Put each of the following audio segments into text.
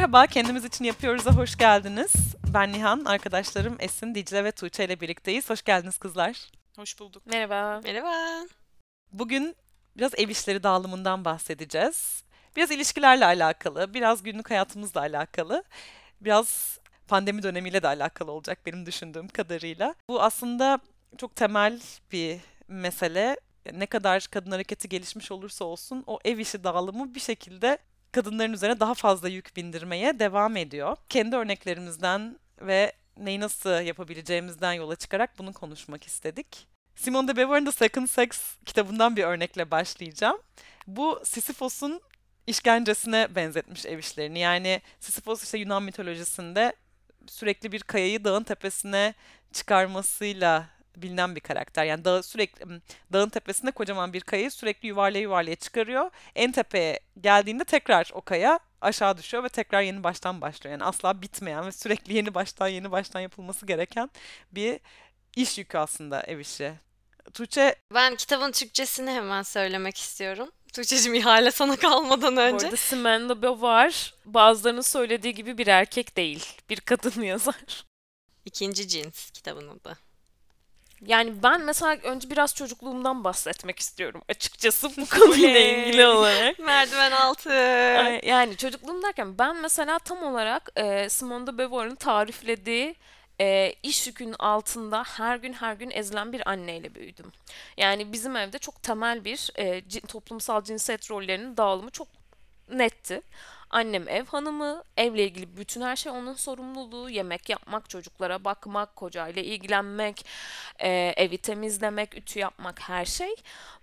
Merhaba, kendimiz için yapıyoruz'a hoş geldiniz. Ben Nihan, arkadaşlarım Esin, Dicle ve Tuğçe ile birlikteyiz. Hoş geldiniz kızlar. Hoş bulduk. Merhaba. Merhaba. Bugün biraz ev işleri dağılımından bahsedeceğiz. Biraz ilişkilerle alakalı, biraz günlük hayatımızla alakalı, biraz pandemi dönemiyle de alakalı olacak benim düşündüğüm kadarıyla. Bu aslında çok temel bir mesele. Ne kadar kadın hareketi gelişmiş olursa olsun o ev işi dağılımı bir şekilde kadınların üzerine daha fazla yük bindirmeye devam ediyor. Kendi örneklerimizden ve neyi nasıl yapabileceğimizden yola çıkarak bunu konuşmak istedik. Simone de Beauvoir'ın The Second Sex kitabından bir örnekle başlayacağım. Bu Sisyphos'un işkencesine benzetmiş ev işlerini. Yani Sisyphos işte Yunan mitolojisinde sürekli bir kayayı dağın tepesine çıkarmasıyla bilinen bir karakter. Yani dağ, sürekli dağın tepesinde kocaman bir kayayı sürekli yuvarlaya yuvarlaya çıkarıyor. En tepeye geldiğinde tekrar o kaya aşağı düşüyor ve tekrar yeni baştan başlıyor. Yani asla bitmeyen ve sürekli yeni baştan yeni baştan yapılması gereken bir iş yükü aslında ev işi. Tuğçe... Ben kitabın Türkçesini hemen söylemek istiyorum. Tuğçe'cim ihale sana kalmadan önce. Bu arada Simone de Beauvoir bazılarının söylediği gibi bir erkek değil. Bir kadın yazar. İkinci cins kitabın adı. Yani ben mesela önce biraz çocukluğumdan bahsetmek istiyorum açıkçası bu konuyla ilgili olarak. Merdiven altı. Yani çocukluğum derken ben mesela tam olarak e, Simone de Beauvoir'ın tariflediği e, iş yükünün altında her gün her gün ezilen bir anneyle büyüdüm. Yani bizim evde çok temel bir e, toplumsal cinsiyet rollerinin dağılımı çok netti. Annem ev hanımı, evle ilgili bütün her şey onun sorumluluğu. Yemek yapmak, çocuklara bakmak, kocayla ilgilenmek, e, evi temizlemek, ütü yapmak her şey.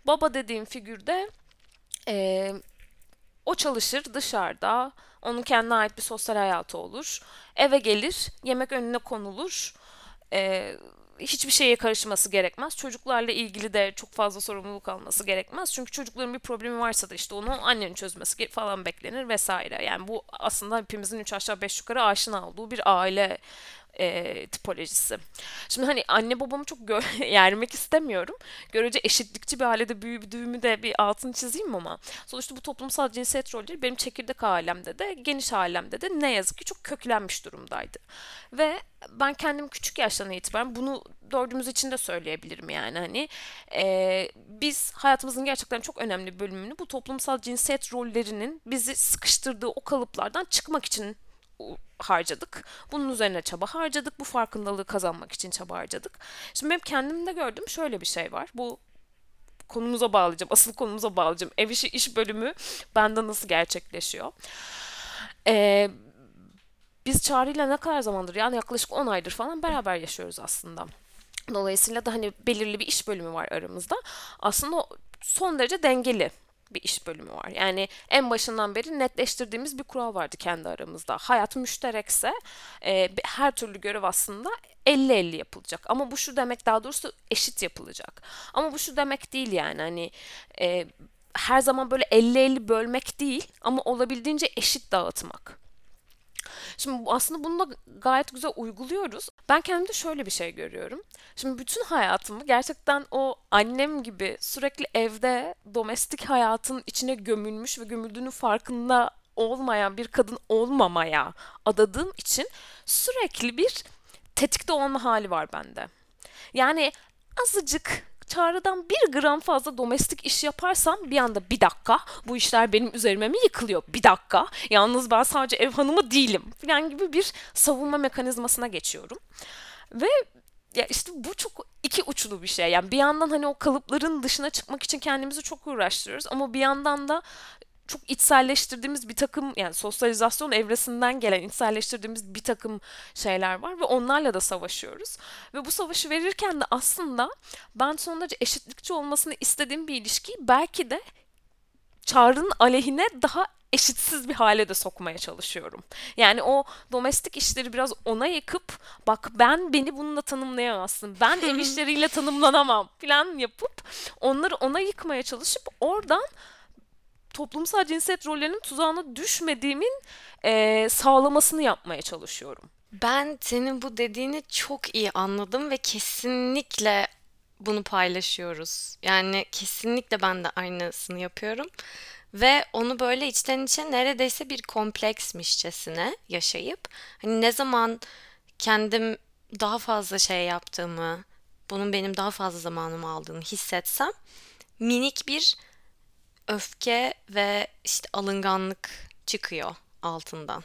Baba dediğim figürde e, o çalışır dışarıda, onun kendine ait bir sosyal hayatı olur. Eve gelir, yemek önüne konulur. E, hiçbir şeye karışması gerekmez. Çocuklarla ilgili de çok fazla sorumluluk alması gerekmez. Çünkü çocukların bir problemi varsa da işte onu annenin çözmesi falan beklenir vesaire. Yani bu aslında hepimizin üç aşağı beş yukarı aşina olduğu bir aile e, tipolojisi. Şimdi hani anne babamı çok gö- yermek istemiyorum. Görece eşitlikçi bir ailede büyüdüğümü de bir altını çizeyim ama sonuçta bu toplumsal cinsiyet rolleri benim çekirdek ailemde de geniş ailemde de ne yazık ki çok köklenmiş durumdaydı. Ve ben kendim küçük yaştan itibaren bunu dördümüz için de söyleyebilirim yani hani e, biz hayatımızın gerçekten çok önemli bölümünü bu toplumsal cinsiyet rollerinin bizi sıkıştırdığı o kalıplardan çıkmak için harcadık. Bunun üzerine çaba harcadık. Bu farkındalığı kazanmak için çaba harcadık. Şimdi benim kendimde gördüğüm şöyle bir şey var. Bu konumuza bağlayacağım. Asıl konumuza bağlayacağım. Ev işi iş bölümü bende nasıl gerçekleşiyor? Ee, biz Çağrı'yla ne kadar zamandır yani yaklaşık 10 aydır falan beraber yaşıyoruz aslında. Dolayısıyla da hani belirli bir iş bölümü var aramızda. Aslında son derece dengeli bir iş bölümü var. Yani en başından beri netleştirdiğimiz bir kural vardı kendi aramızda. Hayat müşterekse e, her türlü görev aslında 50-50 yapılacak. Ama bu şu demek daha doğrusu eşit yapılacak. Ama bu şu demek değil yani hani e, her zaman böyle 50-50 bölmek değil ama olabildiğince eşit dağıtmak. Şimdi aslında bunu da gayet güzel uyguluyoruz. Ben kendimde şöyle bir şey görüyorum. Şimdi bütün hayatımı gerçekten o annem gibi sürekli evde domestik hayatın içine gömülmüş ve gömüldüğünün farkında olmayan bir kadın olmamaya adadığım için sürekli bir tetikte olma hali var bende. Yani azıcık Çağrı'dan bir gram fazla domestik iş yaparsam bir anda bir dakika bu işler benim üzerime mi yıkılıyor? Bir dakika yalnız ben sadece ev hanımı değilim falan gibi bir savunma mekanizmasına geçiyorum. Ve ya işte bu çok iki uçlu bir şey. Yani bir yandan hani o kalıpların dışına çıkmak için kendimizi çok uğraştırıyoruz ama bir yandan da çok içselleştirdiğimiz bir takım yani sosyalizasyon evresinden gelen içselleştirdiğimiz bir takım şeyler var ve onlarla da savaşıyoruz. Ve bu savaşı verirken de aslında ben son derece eşitlikçi olmasını istediğim bir ilişkiyi belki de çağrının aleyhine daha eşitsiz bir hale de sokmaya çalışıyorum. Yani o domestik işleri biraz ona yıkıp bak ben beni bununla tanımlayamazsın. Ben ev işleriyle tanımlanamam falan yapıp onları ona yıkmaya çalışıp oradan toplumsal cinsiyet rollerinin tuzağına düşmediğimin e, sağlamasını yapmaya çalışıyorum. Ben senin bu dediğini çok iyi anladım ve kesinlikle bunu paylaşıyoruz. Yani kesinlikle ben de aynısını yapıyorum. ve onu böyle içten içe neredeyse bir kompleksmişçesine yaşayıp hani ne zaman kendim daha fazla şey yaptığımı, bunun benim daha fazla zamanımı aldığını hissetsem minik bir öfke ve işte alınganlık çıkıyor altından.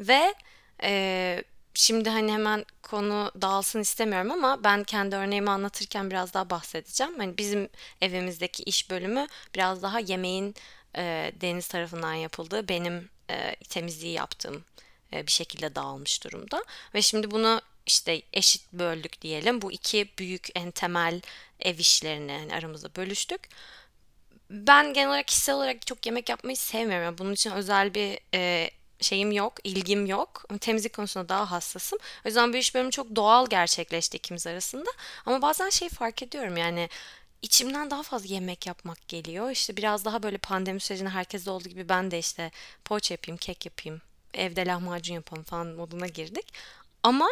Ve e, şimdi hani hemen konu dağılsın istemiyorum ama ben kendi örneğimi anlatırken biraz daha bahsedeceğim. Hani bizim evimizdeki iş bölümü biraz daha yemeğin e, deniz tarafından yapıldığı, benim e, temizliği yaptığım e, bir şekilde dağılmış durumda. Ve şimdi bunu işte eşit böldük diyelim. Bu iki büyük en temel ev işlerini hani aramızda bölüştük. Ben genel olarak kişisel olarak çok yemek yapmayı sevmiyorum. Yani bunun için özel bir e, şeyim yok, ilgim yok. Temizlik konusunda daha hassasım. O yüzden bu iş bölümü çok doğal gerçekleşti ikimiz arasında. Ama bazen şey fark ediyorum yani içimden daha fazla yemek yapmak geliyor. İşte biraz daha böyle pandemi sürecinde herkeste olduğu gibi ben de işte poğaça yapayım, kek yapayım, evde lahmacun yapalım falan moduna girdik. Ama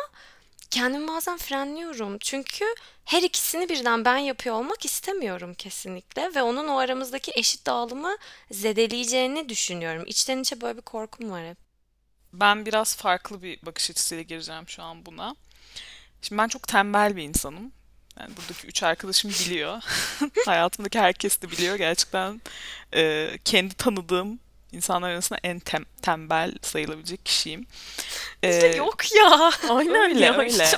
kendimi bazen frenliyorum. Çünkü her ikisini birden ben yapıyor olmak istemiyorum kesinlikle ve onun o aramızdaki eşit dağılımı zedeleyeceğini düşünüyorum. İçten içe böyle bir korkum var hep. Ben biraz farklı bir bakış açısıyla gireceğim şu an buna. Şimdi ben çok tembel bir insanım. Yani buradaki üç arkadaşım biliyor. Hayatımdaki herkes de biliyor. Gerçekten e, kendi tanıdığım insanlar arasında en tem- tembel sayılabilecek kişiyim. Ee, yok ya. Aynen öyle ya. öyle.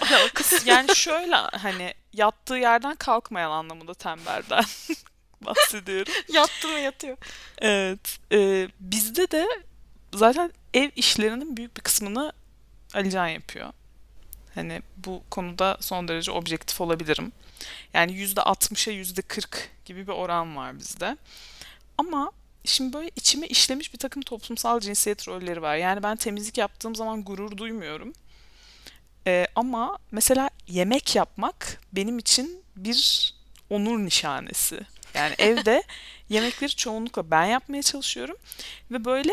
Yani şöyle hani yattığı yerden kalkmayan anlamında tembelden bahsediyorum. Yattı mı yatıyor. Evet. e, bizde de zaten ev işlerinin büyük bir kısmını Alican yapıyor. Hani bu konuda son derece objektif olabilirim. Yani yüzde 60'a yüzde 40 gibi bir oran var bizde. Ama şimdi böyle içime işlemiş bir takım toplumsal cinsiyet rolleri var. Yani ben temizlik yaptığım zaman gurur duymuyorum. Ee, ama mesela yemek yapmak benim için bir onur nişanesi. Yani evde yemekleri çoğunlukla ben yapmaya çalışıyorum ve böyle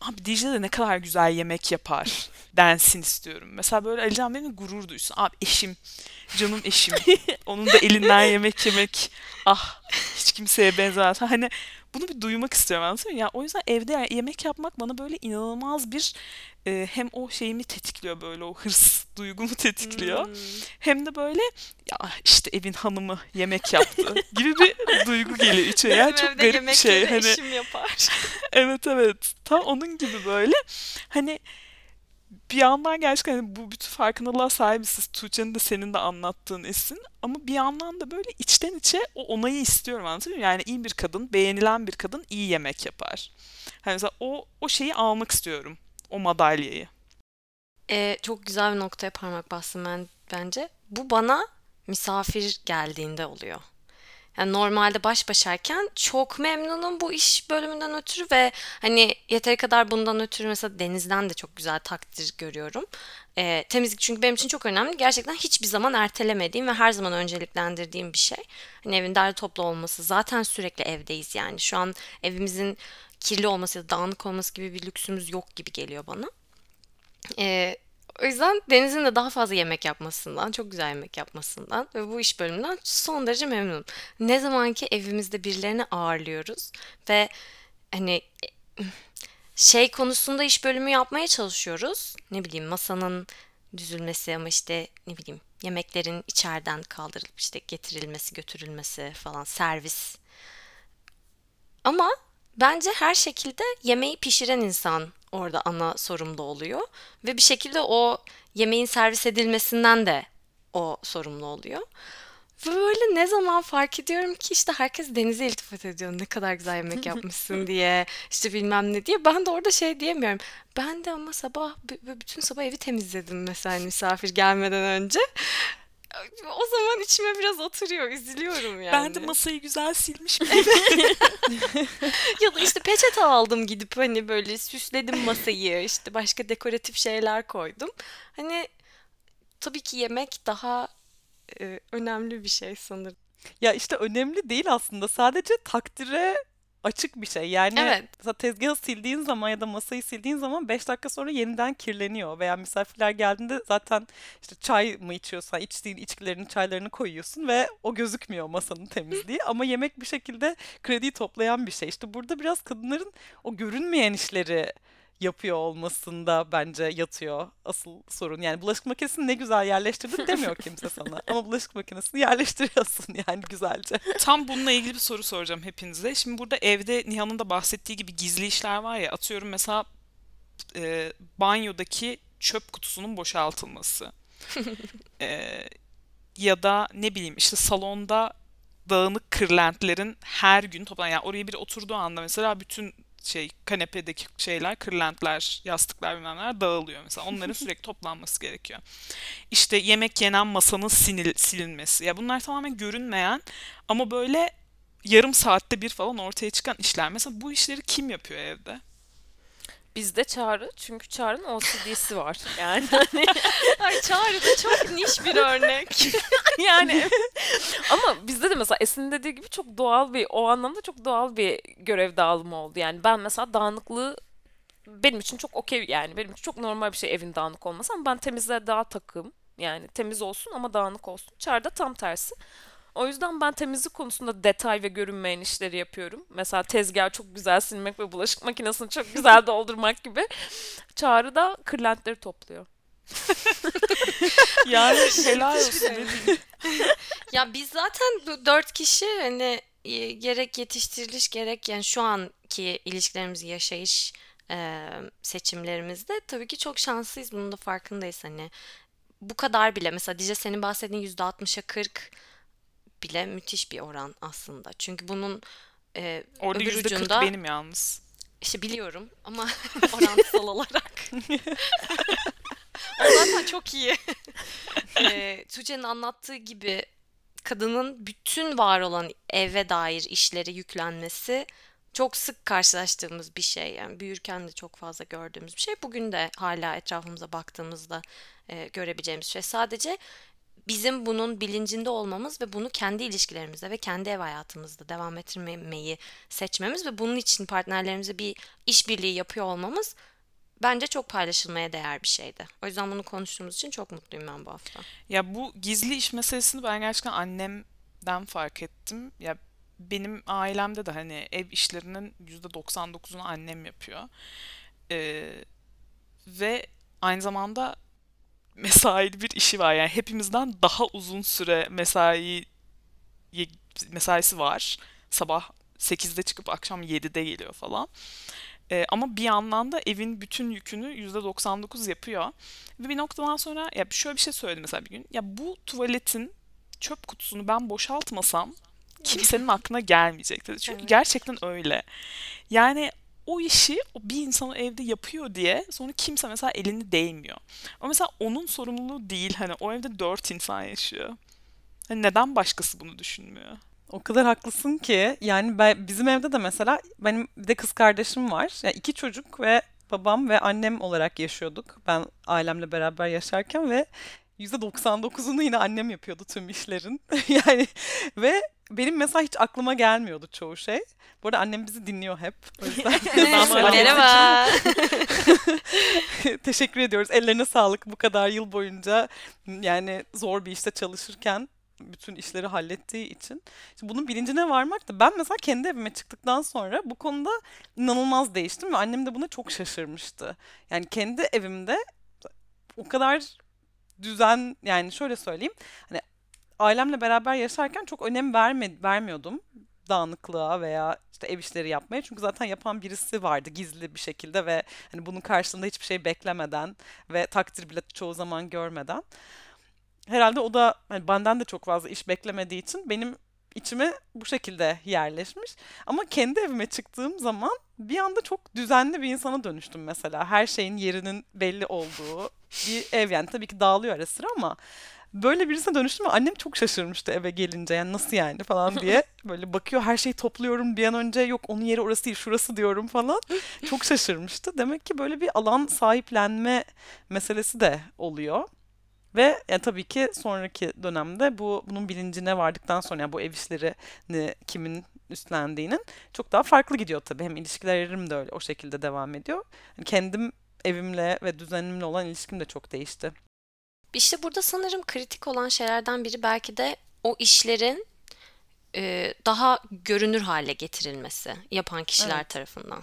abi Dicle de ne kadar güzel yemek yapar densin istiyorum. Mesela böyle Alican benimle gurur duysun. Abi eşim, canım eşim. Onun da elinden yemek yemek. Ah hiç kimseye benzemez. Hani bunu bir duymak istiyorum anlatıyor muyum? Ya o yüzden evde yemek yapmak bana böyle inanılmaz bir e, hem o şeyimi tetikliyor böyle o hırs duygumu tetikliyor. Hmm. Hem de böyle ya işte evin hanımı yemek yaptı gibi bir duygu geliyor içe. Ya Bizim çok garip bir şey. Hani eşim yapar. evet evet. Tam onun gibi böyle. Hani bir yandan gerçekten hani bu bütün farkındalığa sahibiz. Tuğçe'nin de senin de anlattığın esin. Ama bir yandan da böyle içten içe o onayı istiyorum anlatabiliyor muyum? Yani iyi bir kadın, beğenilen bir kadın iyi yemek yapar. Hani mesela o, o şeyi almak istiyorum. O madalyayı. Ee, çok güzel bir noktaya parmak bastım ben bence. Bu bana misafir geldiğinde oluyor. Yani normalde baş başayken çok memnunum bu iş bölümünden ötürü ve hani yeteri kadar bundan ötürü mesela Deniz'den de çok güzel takdir görüyorum. Ee, temizlik çünkü benim için çok önemli. Gerçekten hiçbir zaman ertelemediğim ve her zaman önceliklendirdiğim bir şey. Hani evin derli toplu olması. Zaten sürekli evdeyiz yani. Şu an evimizin kirli olması ya da dağınık olması gibi bir lüksümüz yok gibi geliyor bana. Ee, o yüzden Deniz'in de daha fazla yemek yapmasından, çok güzel yemek yapmasından ve bu iş bölümünden son derece memnunum. Ne zamanki evimizde birilerini ağırlıyoruz ve hani şey konusunda iş bölümü yapmaya çalışıyoruz. Ne bileyim masanın düzülmesi ama işte ne bileyim yemeklerin içeriden kaldırılıp işte getirilmesi, götürülmesi falan servis. Ama bence her şekilde yemeği pişiren insan orada ana sorumlu oluyor ve bir şekilde o yemeğin servis edilmesinden de o sorumlu oluyor. Ve böyle ne zaman fark ediyorum ki işte herkes Deniz'e iltifat ediyor. Ne kadar güzel yemek yapmışsın diye. işte bilmem ne diye. Ben de orada şey diyemiyorum. Ben de ama sabah bütün sabah evi temizledim mesela misafir gelmeden önce. O zaman içime biraz oturuyor. Üzülüyorum yani. Ben de masayı güzel silmişim. Ya da işte peçete aldım gidip hani böyle süsledim masayı işte başka dekoratif şeyler koydum. Hani tabii ki yemek daha e, önemli bir şey sanırım. Ya işte önemli değil aslında. Sadece takdire açık bir şey. Yani Evet. tezgahı sildiğin zaman ya da masayı sildiğin zaman 5 dakika sonra yeniden kirleniyor. Veya misafirler geldiğinde zaten işte çay mı içiyorsan içtiğin içkilerini çaylarını koyuyorsun ve o gözükmüyor masanın temizliği. Ama yemek bir şekilde krediyi toplayan bir şey. İşte burada biraz kadınların o görünmeyen işleri yapıyor olmasında bence yatıyor asıl sorun. Yani bulaşık makinesini ne güzel yerleştirdin demiyor kimse sana. Ama bulaşık makinesini yerleştiriyorsun yani güzelce. Tam bununla ilgili bir soru soracağım hepinize. Şimdi burada evde Nihan'ın da bahsettiği gibi gizli işler var ya. Atıyorum mesela e, banyodaki çöp kutusunun boşaltılması. E, ya da ne bileyim işte salonda dağınık kırlentlerin her gün toplan yani oraya biri oturduğu anda mesela bütün şey kanepedeki şeyler, kırlentler, yastıklar bilmem neler dağılıyor mesela. Onların sürekli toplanması gerekiyor. İşte yemek yenen masanın sinil, silinmesi. Ya bunlar tamamen görünmeyen ama böyle yarım saatte bir falan ortaya çıkan işler. Mesela bu işleri kim yapıyor evde? Bizde Çağrı çünkü Çağrı'nın OCD'si var. Yani hani Ay Çağrı da çok niş bir örnek. yani ama bizde de mesela Esin'in dediği gibi çok doğal bir o anlamda çok doğal bir görev dağılımı oldu. Yani ben mesela dağınıklığı benim için çok okey yani benim için çok normal bir şey evin dağınık olması ama ben temizliğe daha takım. Yani temiz olsun ama dağınık olsun. Çağrı da tam tersi. O yüzden ben temizlik konusunda detay ve görünmeyen işleri yapıyorum. Mesela tezgahı çok güzel silmek ve bulaşık makinesini çok güzel doldurmak gibi. Çağrı da kırlentleri topluyor. Yani helal olsun. ne diyeyim. Ya biz zaten bu dört kişi hani e, gerek yetiştiriliş gerek yani şu anki ilişkilerimiz, yaşayış e, seçimlerimizde tabii ki çok şanslıyız. Bunun da farkındayız hani. Bu kadar bile mesela Dicle senin bahsettiğin %60'a 40 bile müthiş bir oran aslında. Çünkü bunun e, Orada öbür yüzde kırk ucunda benim yalnız. işte biliyorum ama orantısal olarak. o zaten çok iyi. e, Tuğçe'nin anlattığı gibi kadının bütün var olan eve dair işleri yüklenmesi çok sık karşılaştığımız bir şey. Yani büyürken de çok fazla gördüğümüz bir şey. Bugün de hala etrafımıza baktığımızda e, görebileceğimiz şey. Sadece bizim bunun bilincinde olmamız ve bunu kendi ilişkilerimizde ve kendi ev hayatımızda devam ettirmemeyi seçmemiz ve bunun için partnerlerimize bir işbirliği yapıyor olmamız bence çok paylaşılmaya değer bir şeydi. O yüzden bunu konuştuğumuz için çok mutluyum ben bu hafta. Ya bu gizli iş meselesini ben gerçekten annemden fark ettim. Ya benim ailemde de hani ev işlerinin %99'unu annem yapıyor. Ee, ve aynı zamanda mesaili bir işi var. Yani hepimizden daha uzun süre mesai mesaisi var. Sabah 8'de çıkıp akşam 7'de geliyor falan. Ee, ama bir yandan da evin bütün yükünü %99 yapıyor. Ve bir noktadan sonra ya şöyle bir şey söyledi mesela bir gün. Ya bu tuvaletin çöp kutusunu ben boşaltmasam kimsenin aklına gelmeyecek dedi. Çünkü Evet. gerçekten öyle. Yani o işi bir insan evde yapıyor diye sonra kimse mesela elini değmiyor. Ama mesela onun sorumluluğu değil. Hani o evde dört insan yaşıyor. Hani neden başkası bunu düşünmüyor? O kadar haklısın ki yani ben, bizim evde de mesela benim bir de kız kardeşim var. Yani iki çocuk ve babam ve annem olarak yaşıyorduk. Ben ailemle beraber yaşarken ve %99'unu yine annem yapıyordu tüm işlerin. yani ve benim mesela hiç aklıma gelmiyordu çoğu şey. Bu arada annem bizi dinliyor hep. O yüzden Merhaba. Merhaba. teşekkür ediyoruz. Ellerine sağlık bu kadar yıl boyunca yani zor bir işte çalışırken bütün işleri hallettiği için. Şimdi bunun bilincine varmak da ben mesela kendi evime çıktıktan sonra bu konuda inanılmaz değiştim ve annem de buna çok şaşırmıştı. Yani kendi evimde o kadar düzen yani şöyle söyleyeyim hani ailemle beraber yaşarken çok önem verme, vermiyordum dağınıklığa veya işte ev işleri yapmaya. Çünkü zaten yapan birisi vardı gizli bir şekilde ve hani bunun karşılığında hiçbir şey beklemeden ve takdir bile çoğu zaman görmeden. Herhalde o da hani benden de çok fazla iş beklemediği için benim içime bu şekilde yerleşmiş. Ama kendi evime çıktığım zaman bir anda çok düzenli bir insana dönüştüm mesela. Her şeyin yerinin belli olduğu bir ev yani tabii ki dağılıyor ara sıra ama böyle birisine dönüştüm ve annem çok şaşırmıştı eve gelince yani nasıl yani falan diye. Böyle bakıyor her şeyi topluyorum bir an önce yok onun yeri orası değil şurası diyorum falan. Çok şaşırmıştı. Demek ki böyle bir alan sahiplenme meselesi de oluyor. Ve yani tabii ki sonraki dönemde bu bunun bilincine vardıktan sonra yani bu ev işlerini kimin üstlendiğinin çok daha farklı gidiyor tabii. Hem ilişkilerim de öyle o şekilde devam ediyor. Yani kendim evimle ve düzenimle olan ilişkim de çok değişti. İşte burada sanırım kritik olan şeylerden biri belki de o işlerin e, daha görünür hale getirilmesi yapan kişiler Evet. tarafından.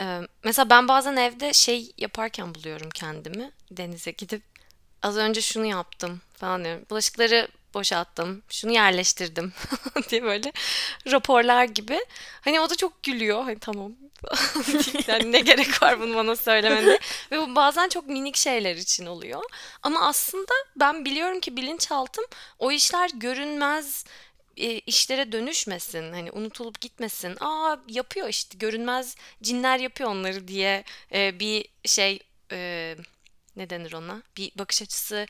E, mesela ben bazen evde şey yaparken buluyorum kendimi denize gidip az önce şunu yaptım falan diyorum. Bulaşıkları boşalttım, şunu yerleştirdim diye böyle raporlar gibi. Hani o da çok gülüyor. Hani tamam. yani ne gerek var bunu bana söylemene. Ve bu bazen çok minik şeyler için oluyor. Ama aslında ben biliyorum ki bilinçaltım o işler görünmez e, işlere dönüşmesin. Hani unutulup gitmesin. Aa yapıyor işte görünmez cinler yapıyor onları diye e, bir şey e, ne denir ona? Bir bakış açısı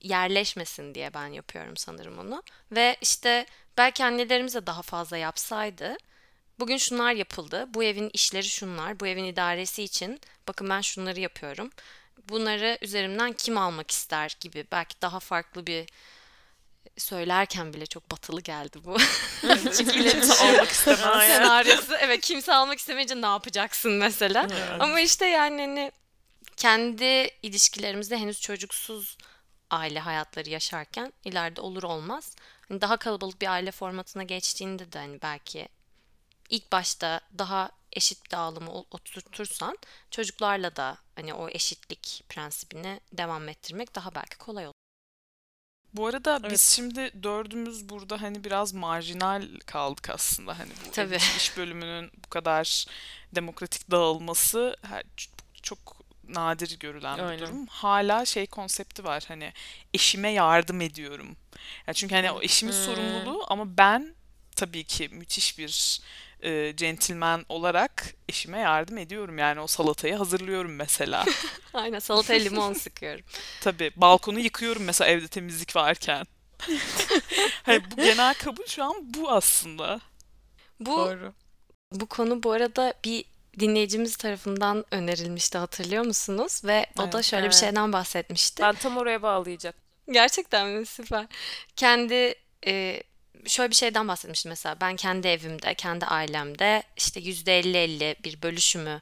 yerleşmesin diye ben yapıyorum sanırım onu. Ve işte belki annelerimiz de daha fazla yapsaydı bugün şunlar yapıldı. Bu evin işleri şunlar. Bu evin idaresi için bakın ben şunları yapıyorum. Bunları üzerimden kim almak ister gibi belki daha farklı bir söylerken bile çok batılı geldi bu. Çünkü iletişim almak istemez. senaryosu. Evet kimse almak istemeyince ne yapacaksın mesela. Ama işte yani hani kendi ilişkilerimizde henüz çocuksuz aile hayatları yaşarken ileride olur olmaz. Hani daha kalabalık bir aile formatına geçtiğinde de hani belki ilk başta daha eşit dağılımı oturtursan çocuklarla da hani o eşitlik prensibini devam ettirmek daha belki kolay olur. Bu arada Evet. biz şimdi dördümüz burada hani biraz marjinal kaldık aslında. Hani bu Tabii. iş bölümünün bu kadar demokratik dağılması her, çok nadir görülen bir Aynen. durum. Hala şey konsepti var hani eşime yardım ediyorum. Yani çünkü hani o eşimin Hmm. sorumluluğu ama ben tabii ki müthiş bir e, centilmen olarak eşime yardım ediyorum. Yani o salatayı hazırlıyorum mesela. Aynen salataya limon sıkıyorum. Tabii balkonu yıkıyorum mesela evde temizlik varken. Hani bu genel kabul şu an bu aslında. Bu Doğru. Bu konu bu arada bir dinleyicimiz tarafından önerilmişti hatırlıyor musunuz? Ve o da Evet. şöyle bir Evet. şeyden bahsetmişti. Ben tam oraya bağlayacak. Gerçekten mi? Süper. Kendi e, şöyle bir şeyden bahsetmişti mesela. Ben kendi evimde, kendi ailemde işte %50-50 bir bölüşümü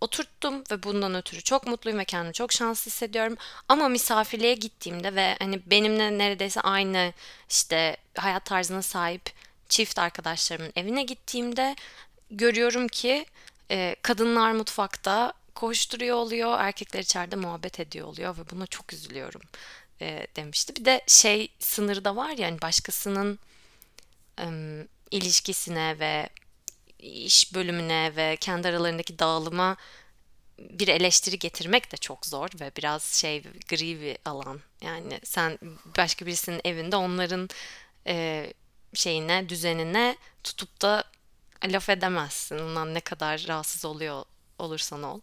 oturttum ve bundan ötürü çok mutluyum ve kendimi çok şanslı hissediyorum. Ama misafirliğe gittiğimde ve hani benimle neredeyse aynı işte hayat tarzına sahip çift arkadaşlarımın evine gittiğimde görüyorum ki e, kadınlar mutfakta koşturuyor oluyor, erkekler içeride muhabbet ediyor oluyor ve buna çok üzülüyorum e, demişti. Bir de şey sınırı da var ya hani başkasının em, ilişkisine ve iş bölümüne ve kendi aralarındaki dağılıma bir eleştiri getirmek de çok zor ve biraz şey gri bir alan. Yani sen başka birisinin evinde onların e, şeyine, düzenine tutup da laf edemezsin. Ondan ne kadar rahatsız oluyor olursan ol.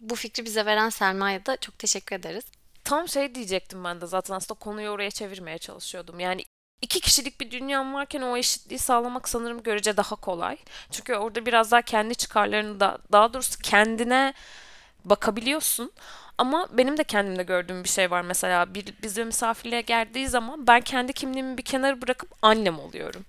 Bu fikri bize veren Selma'ya da çok teşekkür ederiz. Tam şey diyecektim ben de zaten aslında konuyu oraya çevirmeye çalışıyordum. Yani iki kişilik bir dünyam varken o eşitliği sağlamak sanırım görece daha kolay. Çünkü orada biraz daha kendi çıkarlarını da daha doğrusu kendine bakabiliyorsun. Ama benim de kendimde gördüğüm bir şey var mesela bir bize misafirliğe geldiği zaman ben kendi kimliğimi bir kenara bırakıp annem oluyorum.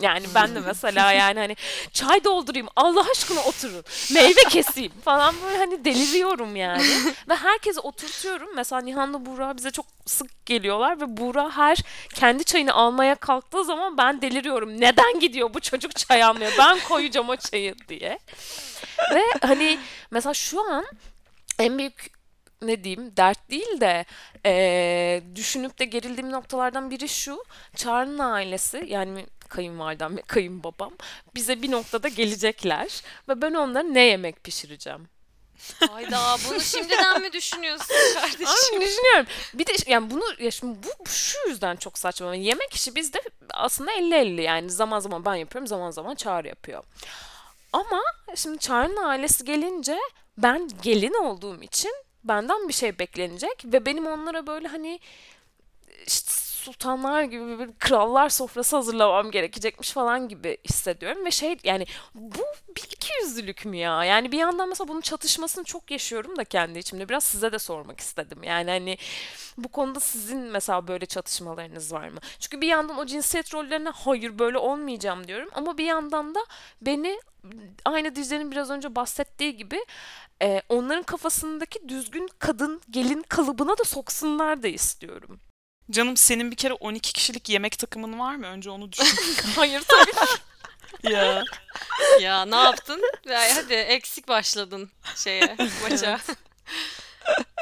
Yani ben de mesela yani hani çay doldurayım Allah aşkına oturun meyve keseyim falan böyle hani deliriyorum yani. Ve herkese oturtuyorum. Mesela Nihan'la Buğra bize çok sık geliyorlar ve Buğra her kendi çayını almaya kalktığı zaman ben deliriyorum. Neden gidiyor bu çocuk çay almaya? Ben koyacağım o çayı diye. Ve hani mesela şu an en büyük ne diyeyim dert değil de eee, düşünüp de gerildiğim noktalardan biri şu. Çağrı'nın ailesi yani kayınvalidem ve kayınbabam bize bir noktada gelecekler ve ben onlara ne yemek pişireceğim. Hayda bunu şimdiden mi düşünüyorsun kardeşim? Ama düşünüyorum. Bir de yani bunu ya şimdi bu bu şu yüzden çok saçma. Yani Yemek işi bizde aslında 50-50 yani zaman zaman ben yapıyorum zaman zaman Çağrı yapıyor. Ama şimdi Çağrı'nın ailesi gelince ben gelin olduğum için benden bir şey beklenecek ve benim onlara böyle hani işte sultanlar gibi bir krallar sofrası hazırlamam gerekecekmiş falan gibi hissediyorum ve şey yani bu bir iki yüzlülük mü ya? Yani bir yandan mesela bunun çatışmasını çok yaşıyorum da kendi içimde. Biraz size de sormak istedim. Yani hani bu konuda sizin mesela böyle çatışmalarınız var mı? Çünkü bir yandan o cinsiyet rollerine hayır böyle olmayacağım diyorum. Ama bir yandan da beni aynı Dicle'nin biraz önce bahsettiği gibi e, onların kafasındaki düzgün kadın gelin kalıbına da soksunlar da istiyorum. Canım senin bir kere 12 kişilik yemek takımın var mı? Önce onu düşün. Hayır tabii ya. Ya ne yaptın? Ya hadi eksik başladın şeye maça.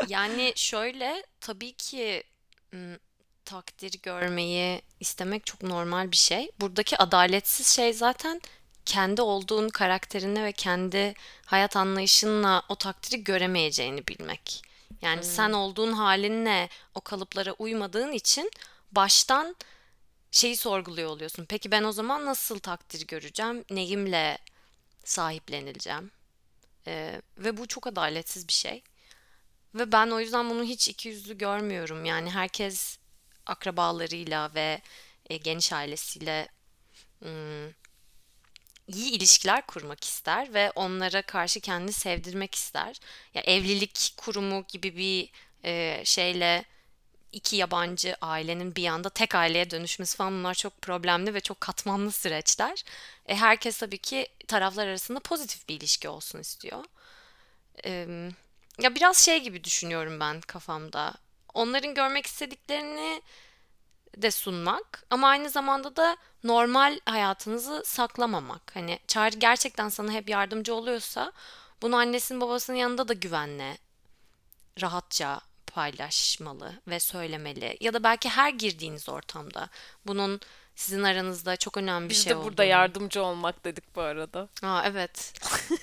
yani şöyle tabii ki ım, takdir görmeyi istemek çok normal bir şey. Buradaki adaletsiz şey zaten kendi olduğun karakterine ve kendi hayat anlayışınla o takdiri göremeyeceğini bilmek. Yani sen olduğun halinle o kalıplara uymadığın için baştan şeyi sorguluyor oluyorsun. Peki ben o zaman nasıl takdir göreceğim? Neyimle sahiplenileceğim? Ee, ve bu çok adaletsiz bir şey. Ve ben o yüzden bunu hiç ikiyüzlü görmüyorum. Yani herkes akrabalarıyla ve e, geniş ailesiyle ım, iyi ilişkiler kurmak ister ve onlara karşı kendini sevdirmek ister. Ya evlilik kurumu gibi bir e, şeyle iki yabancı ailenin bir anda tek aileye dönüşmesi falan bunlar çok problemli ve çok katmanlı süreçler. E, herkes tabii ki taraflar arasında pozitif bir ilişki olsun istiyor. E, ya biraz şey gibi düşünüyorum ben kafamda. Onların görmek istediklerini de sunmak ama aynı zamanda da normal hayatınızı saklamamak. Hani Çağrı gerçekten sana hep yardımcı oluyorsa bunu annesinin babasının yanında da güvenle, rahatça paylaşmalı ve söylemeli. Ya da belki her girdiğiniz ortamda bunun sizin aranızda çok önemli bir Biz şey de burada olduğunu- yardımcı olmak dedik bu arada. Aa evet.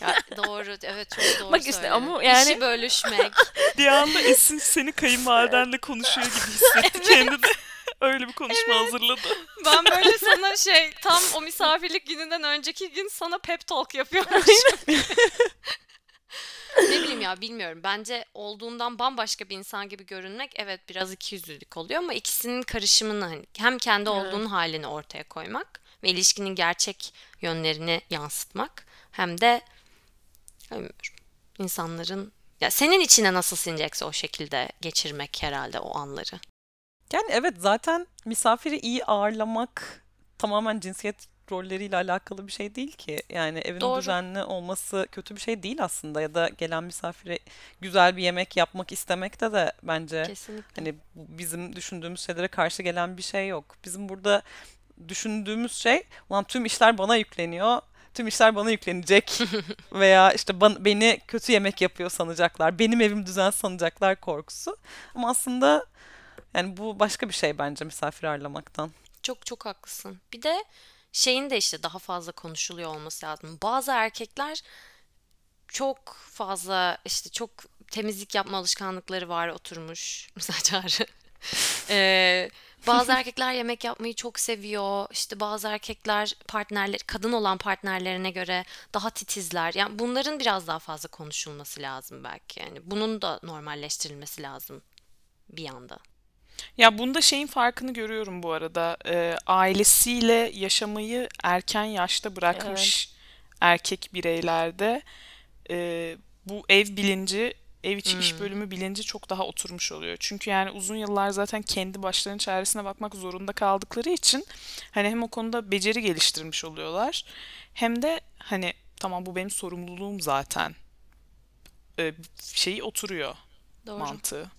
Ya, doğru. Evet çok doğru Bak işte söyledin. ama yani- İşi bölüşmek. Bir anda Esin seni kayınvalidenle konuşuyor gibi hissetti kendini. Öyle bir konuşma hazırladı. Ben böyle sana şey tam o misafirlik gününden önceki gün sana pep talk yapıyormuşum. ne bileyim ya bilmiyorum. Bence olduğundan bambaşka bir insan gibi görünmek evet biraz ikiyüzlülük oluyor ama ikisinin karışımını hani hem kendi olduğun halini ortaya koymak ve ilişkinin gerçek yönlerini yansıtmak hem de bilmiyorum insanların ya senin içine nasıl sinecekse o şekilde geçirmek herhalde o anları. Yani evet zaten misafiri iyi ağırlamak tamamen cinsiyet rolleriyle alakalı bir şey değil ki. Yani evin Doğru. düzenli olması kötü bir şey değil aslında ya da gelen misafire güzel bir yemek yapmak istemekte de bence Kesinlikle. hani bizim düşündüğümüz şeylere karşı gelen bir şey yok. Bizim burada düşündüğümüz şey ulan tüm işler bana yükleniyor. Tüm işler bana yüklenecek veya işte ban- beni kötü yemek yapıyor sanacaklar. Benim evim düzen sanacaklar korkusu. Ama aslında yani bu başka bir şey bence misafir ağırlamaktan. Çok çok haklısın. Bir de şeyin de işte daha fazla konuşuluyor olması lazım. Bazı erkekler çok fazla işte çok temizlik yapma alışkanlıkları var oturmuş. Mesela Çağrı. Ee, bazı erkekler yemek yapmayı çok seviyor. İşte bazı erkekler partnerler, kadın olan partnerlerine göre daha titizler. Yani bunların biraz daha fazla konuşulması lazım belki. Yani bunun da normalleştirilmesi lazım bir yanda. Ya bunda şeyin farkını görüyorum bu arada. Ee, ailesiyle yaşamayı erken yaşta bırakmış erkek bireylerde e, bu ev bilinci, ev içi iş bölümü bilinci çok daha oturmuş oluyor. Çünkü yani uzun yıllar zaten kendi başlarının çaresine bakmak zorunda kaldıkları için hani hem o konuda beceri geliştirmiş oluyorlar hem de hani tamam bu benim sorumluluğum zaten e, şeyi oturuyor Doğru. mantığı.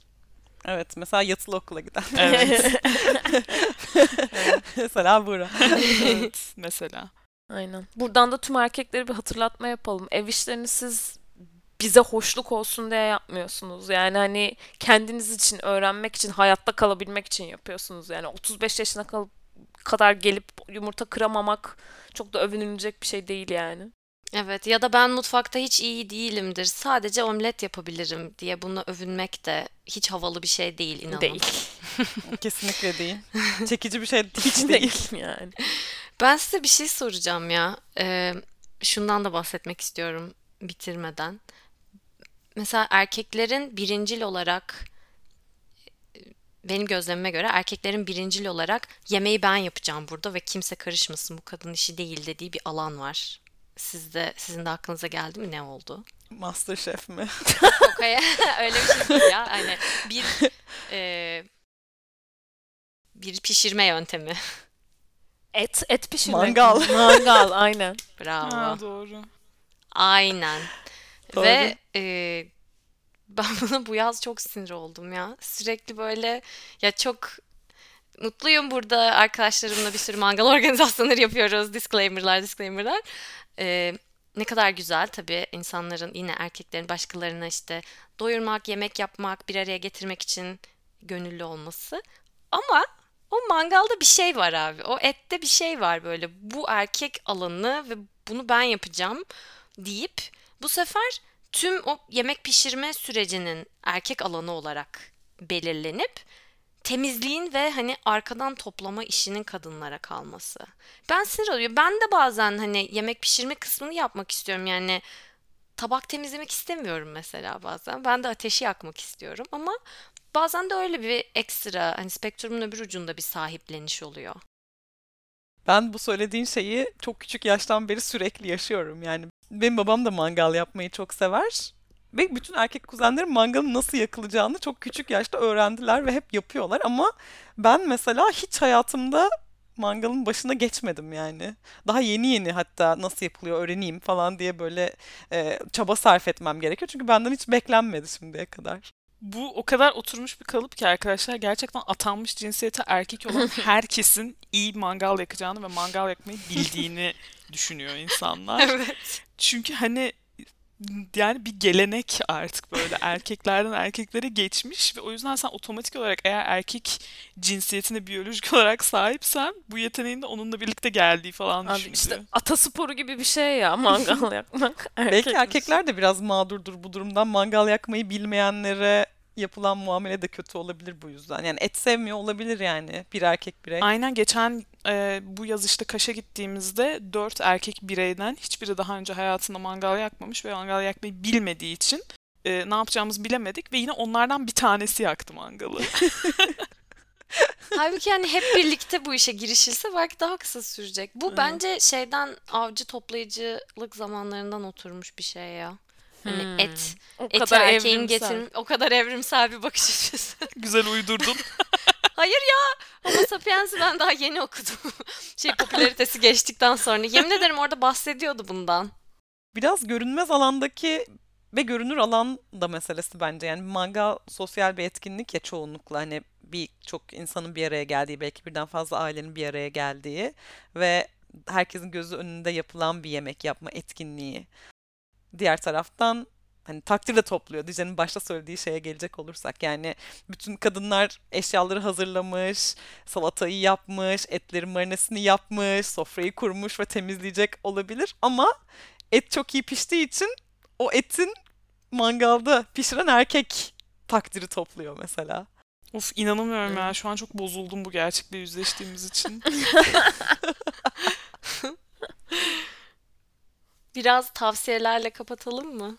Evet mesela yatılı okula giden. Evet. mesela Buğra. evet mesela. Aynen. Buradan da tüm erkeklere bir hatırlatma yapalım. Ev işlerini siz bize hoşluk olsun diye yapmıyorsunuz. Yani hani kendiniz için, öğrenmek için, hayatta kalabilmek için yapıyorsunuz. Yani 35 yaşına kalıp kadar gelip yumurta kıramamak çok da övünülecek bir şey değil yani. Evet ya da ben mutfakta hiç iyi değilimdir. Sadece omlet yapabilirim diye buna övünmek de hiç havalı bir şey değil inanın. Değil. Kesinlikle değil. Çekici bir şey hiç değil. yani. Ben size bir şey soracağım ya. Ee, şundan da bahsetmek istiyorum bitirmeden. Mesela erkeklerin birincil olarak benim gözlemime göre erkeklerin birincil olarak yemeği ben yapacağım burada ve kimse karışmasın bu kadın işi değil dediği bir alan var. Sizde sizin de aklınıza geldi mi ne oldu? Masterchef mi? Yok öyle bir şey değil ya. Hani bir e, bir pişirme yöntemi. Et, et pişirmek. Mangal. Mangal aynen. Bravo. Ha, doğru. Aynen. Doğru. Ve e, ben buna bu yaz çok sinir oldum ya. Sürekli böyle ya çok mutluyum burada arkadaşlarımla bir sürü mangal organizasyonları yapıyoruz. Disclaimer'lar, disclaimer'lar. E, ne kadar güzel tabii insanların yine erkeklerin başkalarına işte doyurmak, yemek yapmak, bir araya getirmek için gönüllü olması. Ama o mangalda bir şey var abi. O ette bir şey var böyle. Bu erkek alanı ve bunu ben yapacağım deyip bu sefer tüm o yemek pişirme sürecinin erkek alanı olarak belirlenip temizliğin ve hani arkadan toplama işinin kadınlara kalması. Ben sinir oluyorum. Ben de bazen hani yemek pişirme kısmını yapmak istiyorum. Yani tabak temizlemek istemiyorum mesela bazen. Ben de ateşi yakmak istiyorum ama bazen de öyle bir ekstra hani spektrumun öbür ucunda bir sahipleniş oluyor. Ben bu söylediğin şeyi çok küçük yaştan beri sürekli yaşıyorum. Yani benim babam da mangal yapmayı çok sever. Ve bütün erkek kuzenlerim mangalın nasıl yakılacağını çok küçük yaşta öğrendiler ve hep yapıyorlar. Ama ben mesela hiç hayatımda mangalın başına geçmedim yani. Daha yeni yeni hatta nasıl yapılıyor öğreneyim falan diye böyle e, çaba sarf etmem gerekiyor. Çünkü benden hiç beklenmedi şimdiye kadar. Bu o kadar oturmuş bir kalıp ki arkadaşlar gerçekten atanmış cinsiyete erkek olan herkesin iyi mangal yakacağını ve mangal yakmayı bildiğini düşünüyor insanlar. Evet. Çünkü hani yani bir gelenek artık böyle erkeklerden erkeklere geçmiş ve o yüzden sen otomatik olarak eğer erkek cinsiyetine biyolojik olarak sahipsen bu yeteneğin de onunla birlikte geldiği falan Abi düşünülüyor. işte atasporu gibi bir şey ya mangal yakmak. Belki Erkek- erkekler de biraz mağdurdur bu durumdan. Mangal yakmayı bilmeyenlere yapılan muamele de kötü olabilir bu yüzden. Yani et sevmiyor olabilir yani bir erkek birey. Aynen geçen e, bu yaz işte Kaş'a gittiğimizde dört erkek bireyden hiçbiri daha önce hayatında mangal yakmamış ve mangal yakmayı bilmediği için e, ne yapacağımızı bilemedik ve yine onlardan bir tanesi yaktı mangalı. Halbuki yani hep birlikte bu işe girişilse belki daha kısa sürecek. Bu Evet. bence şeyden avcı toplayıcılık zamanlarından oturmuş bir şey ya. Hani Hmm. et, o eti kadar erkeğin evrimsel. o kadar evrimsel bir bakış açısı. Güzel uydurdun. Hayır ya. Homo sapiens'i ben daha yeni okudum. şey popülaritesi geçtikten sonra. Yemin ederim orada bahsediyordu bundan. Biraz görünmez alandaki ve görünür alan da meselesi bence. Yani mangal sosyal bir etkinlik ya çoğunlukla hani birçok insanın bir araya geldiği, belki birden fazla ailenin bir araya geldiği ve herkesin gözü önünde yapılan bir yemek yapma etkinliği. Diğer taraftan hani takdir de topluyor. Dice'nin başta söylediği şeye gelecek olursak yani bütün kadınlar eşyaları hazırlamış, salatayı yapmış, etlerin marinesini yapmış, sofrayı kurmuş ve temizleyecek olabilir ama et çok iyi piştiği için o etin mangalda pişiren erkek takdiri topluyor mesela. Of inanamıyorum ya. Şu an çok bozuldum bu gerçekle yüzleştiğimiz için. Biraz tavsiyelerle kapatalım mı?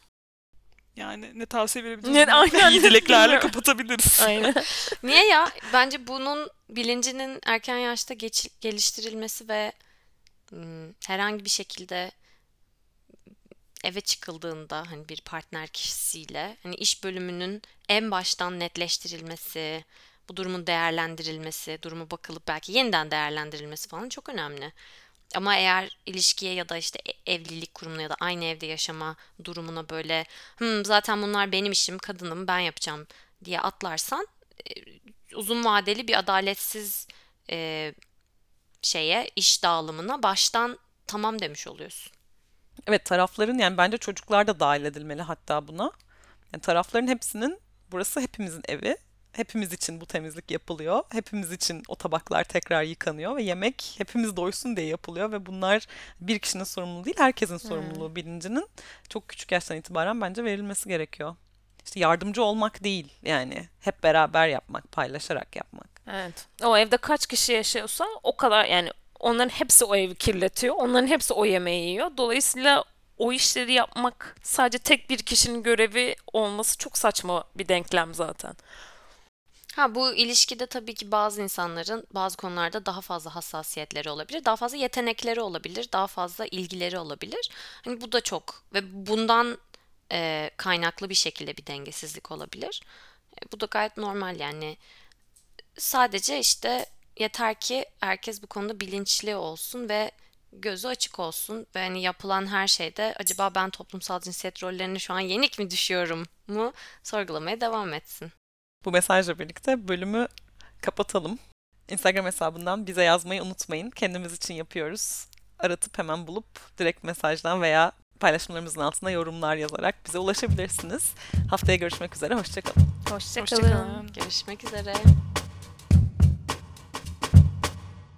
Yani ne tavsiye verebiliriz? Ne- aynen, İyi dileklerle kapatabiliriz. Aynen. Niye ya? Bence bunun bilincinin erken yaşta geç- geliştirilmesi ve hmm, herhangi bir şekilde eve çıkıldığında hani bir partner kişisiyle hani iş bölümünün en baştan netleştirilmesi, bu durumun değerlendirilmesi, durumu bakılıp belki yeniden değerlendirilmesi falan çok önemli. Ama eğer ilişkiye ya da işte e- evlilik kurumuna ya da aynı evde yaşama durumuna böyle "Hmm, zaten bunlar benim işim, kadınım, ben yapacağım diye atlarsan e, uzun vadeli bir adaletsiz e, şeye, iş dağılımına baştan tamam demiş oluyorsun. Evet tarafların yani bence çocuklar da dahil edilmeli hatta buna. Yani tarafların hepsinin burası hepimizin evi. Hepimiz için bu temizlik yapılıyor. Hepimiz için o tabaklar tekrar yıkanıyor ve yemek hepimiz doysun diye yapılıyor ve bunlar bir kişinin sorumluluğu değil, herkesin sorumluluğu bilincinin çok küçük yaştan itibaren bence verilmesi gerekiyor. İşte yardımcı olmak değil yani hep beraber yapmak, paylaşarak yapmak. Evet. O evde kaç kişi yaşıyorsa o kadar yani onların hepsi o evi kirletiyor. Onların hepsi o yemeği yiyor. Dolayısıyla o işleri yapmak sadece tek bir kişinin görevi olması çok saçma bir denklem zaten. Ha bu ilişkide tabii ki bazı insanların bazı konularda daha fazla hassasiyetleri olabilir, daha fazla yetenekleri olabilir, daha fazla ilgileri olabilir. Hani bu da çok ve bundan e, kaynaklı bir şekilde bir dengesizlik olabilir. E, bu da gayet normal yani. Sadece işte yeter ki herkes bu konuda bilinçli olsun ve gözü açık olsun ve hani yapılan her şeyde acaba ben toplumsal cinsiyet rollerine şu an yenik mi düşüyorum mu sorgulamaya devam etsin. Bu mesajla birlikte bölümü kapatalım. Instagram hesabından bize yazmayı unutmayın. Kendimiz için yapıyoruz. Aratıp hemen bulup direkt mesajdan veya paylaşımlarımızın altına yorumlar yazarak bize ulaşabilirsiniz. Haftaya görüşmek üzere. Hoşçakalın. Hoşçakalın. Hoşçakalın. Görüşmek üzere.